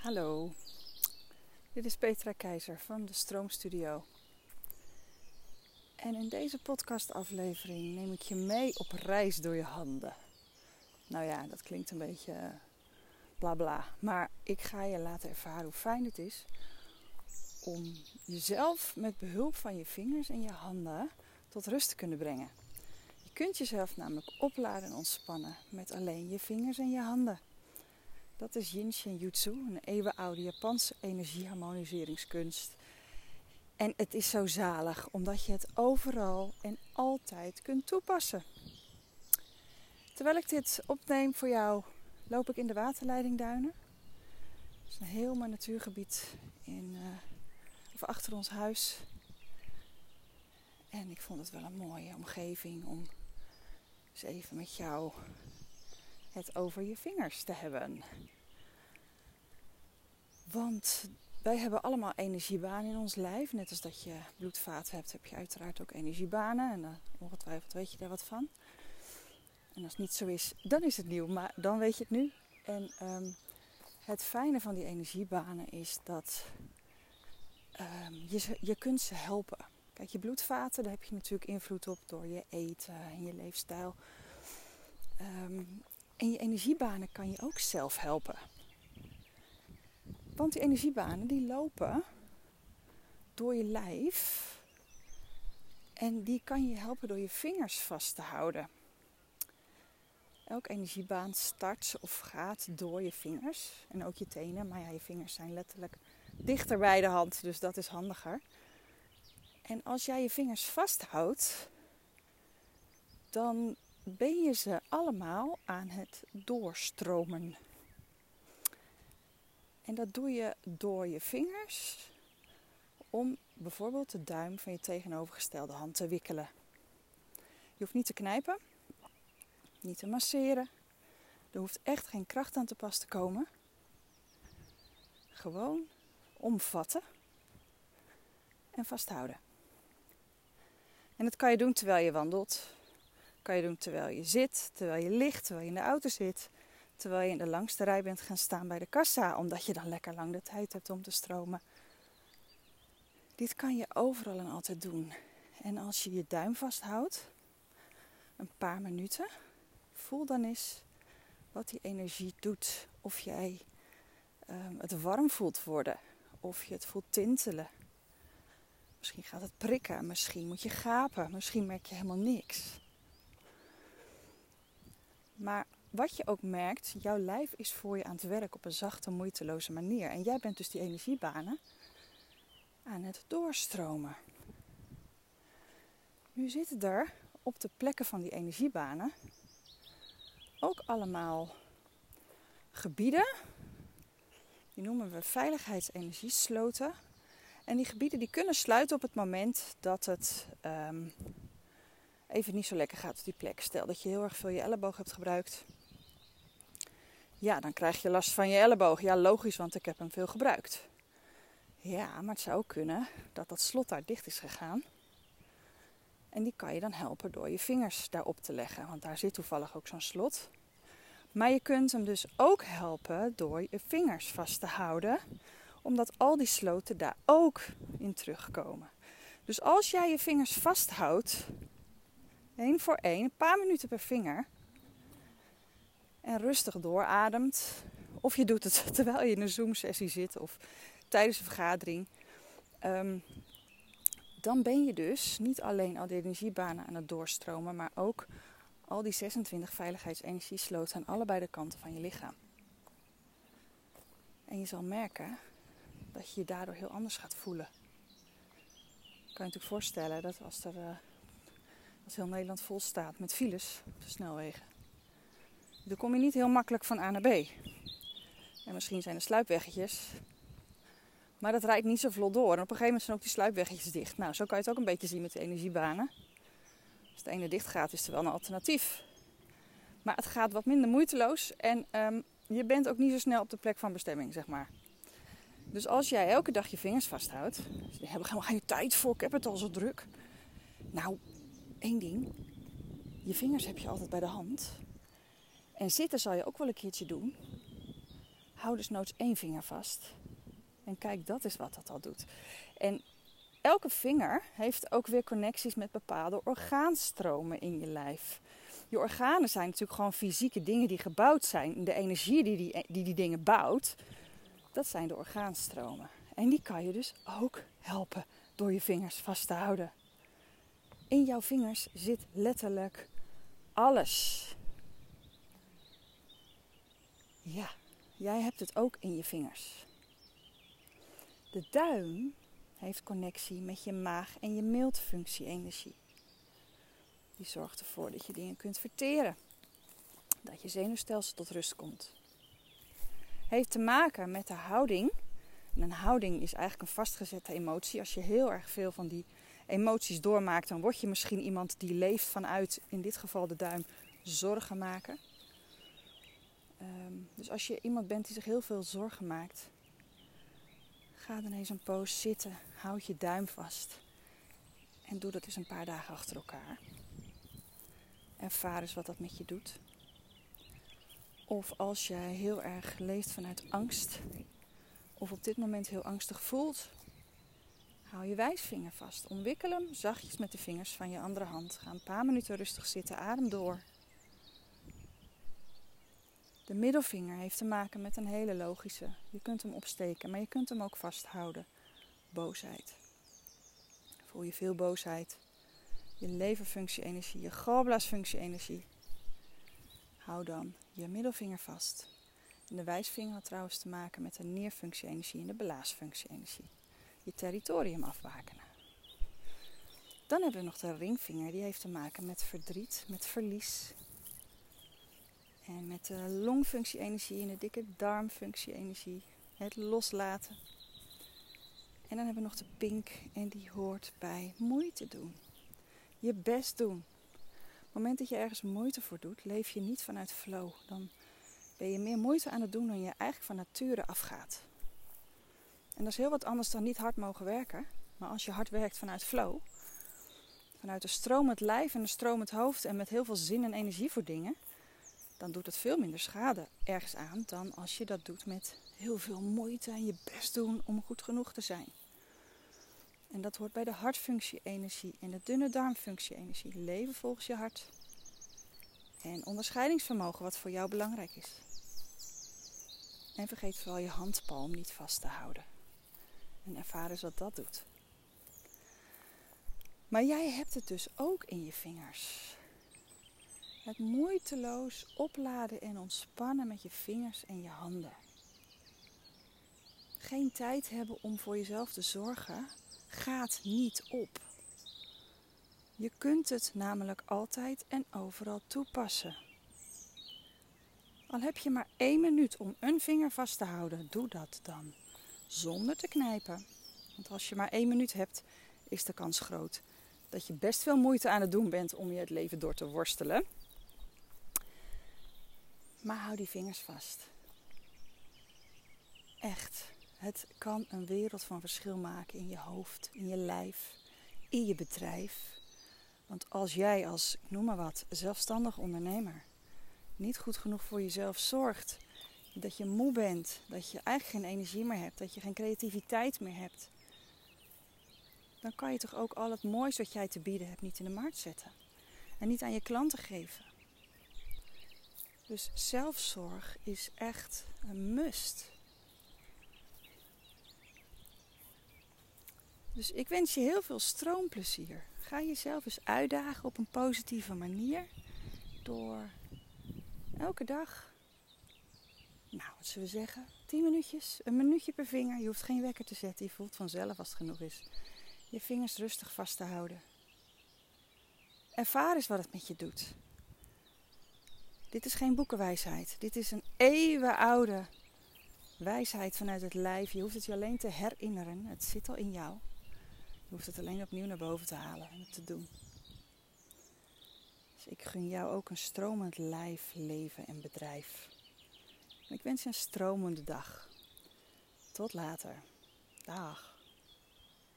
Hallo, dit is Petra Keizer van de Stroomstudio. En in deze podcastaflevering neem ik je mee op reis door je handen. Nou ja, dat klinkt een beetje uh, bla bla, maar ik ga je laten ervaren hoe fijn het is om jezelf met behulp van je vingers en je handen tot rust te kunnen brengen. Je kunt jezelf namelijk opladen en ontspannen met alleen je vingers en je handen. Dat is Yin Jutsu, een eeuwenoude Japanse energieharmoniseringskunst. En het is zo zalig omdat je het overal en altijd kunt toepassen. Terwijl ik dit opneem voor jou, loop ik in de waterleidingduinen. Dat is een heel mooi natuurgebied in, uh, of achter ons huis. En ik vond het wel een mooie omgeving om eens even met jou het over je vingers te hebben. Want wij hebben allemaal energiebanen in ons lijf. Net als dat je bloedvaten hebt, heb je uiteraard ook energiebanen. En uh, ongetwijfeld weet je daar wat van. En als het niet zo is, dan is het nieuw. Maar dan weet je het nu. En um, het fijne van die energiebanen is dat um, je, je kunt ze helpen. Kijk, je bloedvaten, daar heb je natuurlijk invloed op door je eten en je leefstijl. Um, en je energiebanen kan je ook zelf helpen. Want die energiebanen die lopen door je lijf. En die kan je helpen door je vingers vast te houden. Elke energiebaan start of gaat door je vingers. En ook je tenen. Maar ja, je vingers zijn letterlijk dichter bij de hand. Dus dat is handiger. En als jij je vingers vasthoudt, dan ben je ze allemaal aan het doorstromen. En dat doe je door je vingers om bijvoorbeeld de duim van je tegenovergestelde hand te wikkelen. Je hoeft niet te knijpen, niet te masseren. Er hoeft echt geen kracht aan te pas te komen. Gewoon omvatten en vasthouden. En dat kan je doen terwijl je wandelt, kan je doen terwijl je zit, terwijl je ligt, terwijl je in de auto zit. Terwijl je in de langste rij bent gaan staan bij de kassa, omdat je dan lekker lang de tijd hebt om te stromen. Dit kan je overal en altijd doen. En als je je duim vasthoudt, een paar minuten, voel dan eens wat die energie doet. Of jij um, het warm voelt worden, of je het voelt tintelen. Misschien gaat het prikken, misschien moet je gapen, misschien merk je helemaal niks. Maar wat je ook merkt, jouw lijf is voor je aan het werk op een zachte, moeiteloze manier. En jij bent dus die energiebanen aan het doorstromen. Nu zitten er op de plekken van die energiebanen ook allemaal gebieden. Die noemen we veiligheidsenergiesloten. En die gebieden die kunnen sluiten op het moment dat het um, even niet zo lekker gaat op die plek. Stel dat je heel erg veel je elleboog hebt gebruikt. Ja, dan krijg je last van je elleboog. Ja, logisch, want ik heb hem veel gebruikt. Ja, maar het zou kunnen dat dat slot daar dicht is gegaan. En die kan je dan helpen door je vingers daarop te leggen. Want daar zit toevallig ook zo'n slot. Maar je kunt hem dus ook helpen door je vingers vast te houden. Omdat al die sloten daar ook in terugkomen. Dus als jij je vingers vasthoudt één voor één, een paar minuten per vinger. En rustig doorademt. Of je doet het terwijl je in een Zoom-sessie zit of tijdens een vergadering. Um, dan ben je dus niet alleen al die energiebanen aan het doorstromen, maar ook al die 26 veiligheidsenergiesloten aan allebei de kanten van je lichaam. En je zal merken dat je je daardoor heel anders gaat voelen. Je kan je natuurlijk voorstellen dat als er uh, als heel Nederland vol staat met files op de snelwegen. Dan kom je niet heel makkelijk van A naar B. En misschien zijn er sluipweggetjes. Maar dat rijdt niet zo vlot door. En op een gegeven moment zijn ook die sluipweggetjes dicht. Nou, zo kan je het ook een beetje zien met de energiebanen. Als de ene dicht gaat, is er wel een alternatief. Maar het gaat wat minder moeiteloos. En um, je bent ook niet zo snel op de plek van bestemming, zeg maar. Dus als jij elke dag je vingers vasthoudt. Je hebt helemaal geen tijd voor, ik heb het al zo druk. Nou, één ding. Je vingers heb je altijd bij de hand. En zitten zal je ook wel een keertje doen. hou dus noods één vinger vast. En kijk, dat is wat dat al doet. En elke vinger heeft ook weer connecties met bepaalde orgaanstromen in je lijf. Je organen zijn natuurlijk gewoon fysieke dingen die gebouwd zijn. De energie die die, die, die dingen bouwt, dat zijn de orgaanstromen. En die kan je dus ook helpen door je vingers vast te houden. In jouw vingers zit letterlijk alles. Ja, jij hebt het ook in je vingers. De duim heeft connectie met je maag en je mildfunctie-energie. Die zorgt ervoor dat je dingen kunt verteren. Dat je zenuwstelsel tot rust komt. Heeft te maken met de houding. En een houding is eigenlijk een vastgezette emotie. Als je heel erg veel van die emoties doormaakt, dan word je misschien iemand die leeft vanuit, in dit geval de duim, zorgen maken. Ehm, dus als je iemand bent die zich heel veel zorgen maakt, ga dan eens een poos zitten. Houd je duim vast. En doe dat eens een paar dagen achter elkaar. Ervaar eens wat dat met je doet. Of als jij heel erg leeft vanuit angst, of op dit moment heel angstig voelt, hou je wijsvinger vast. Omwikkel hem zachtjes met de vingers van je andere hand. Ga een paar minuten rustig zitten, adem door. De middelvinger heeft te maken met een hele logische. Je kunt hem opsteken, maar je kunt hem ook vasthouden. Boosheid. Voel je veel boosheid? Je leverfunctie-energie, je galblaasfunctie-energie. Hou dan je middelvinger vast. En de wijsvinger had trouwens te maken met de nierfunctie-energie en de blaasfunctie-energie. Je territorium afbakenen. Dan hebben we nog de ringvinger, die heeft te maken met verdriet, met verlies, en met de longfunctie-energie en de dikke darmfunctie-energie. Het loslaten. En dan hebben we nog de pink en die hoort bij moeite doen. Je best doen. Op het moment dat je ergens moeite voor doet, leef je niet vanuit flow. Dan ben je meer moeite aan het doen dan je eigenlijk van nature afgaat. En dat is heel wat anders dan niet hard mogen werken. Maar als je hard werkt vanuit flow, vanuit een stromend lijf en een stromend hoofd en met heel veel zin en energie voor dingen, dan doet het veel minder schade ergens aan dan als je dat doet met heel veel moeite en je best doen om goed genoeg te zijn. En dat hoort bij de hartfunctie-energie en de dunne darmfunctie-energie. Leven volgens je hart. En onderscheidingsvermogen, wat voor jou belangrijk is. En vergeet vooral je handpalm niet vast te houden. En ervaar eens wat dat doet. Maar jij hebt het dus ook in je vingers. Het moeiteloos opladen en ontspannen met je vingers en je handen. Geen tijd hebben om voor jezelf te zorgen gaat niet op. Je kunt het namelijk altijd en overal toepassen. Al heb je maar één minuut om een vinger vast te houden, doe dat dan. Zonder te knijpen. Want als je maar één minuut hebt, is de kans groot dat je best veel moeite aan het doen bent om je het leven door te worstelen. Maar hou die vingers vast. Echt. Het kan een wereld van verschil maken in je hoofd, in je lijf, in je bedrijf. Want als jij als, ik noem maar wat, zelfstandig ondernemer niet goed genoeg voor jezelf zorgt, dat je moe bent, dat je eigenlijk geen energie meer hebt, dat je geen creativiteit meer hebt, dan kan je toch ook al het moois wat jij te bieden hebt niet in de markt zetten. En niet aan je klanten geven. Dus zelfzorg is echt een must. Dus ik wens je heel veel stroomplezier. Ga jezelf eens uitdagen op een positieve manier. Door elke dag, nou wat zullen we zeggen, 10 minuutjes, een minuutje per vinger. Je hoeft geen wekker te zetten, je voelt vanzelf als het genoeg is. Je vingers rustig vast te houden. Ervaar eens wat het met je doet. Dit is geen boekenwijsheid. Dit is een eeuwenoude wijsheid vanuit het lijf. Je hoeft het je alleen te herinneren. Het zit al in jou. Je hoeft het alleen opnieuw naar boven te halen en te doen. Dus ik gun jou ook een stromend lijf, leven en bedrijf. ik wens je een stromende dag. Tot later. Dag.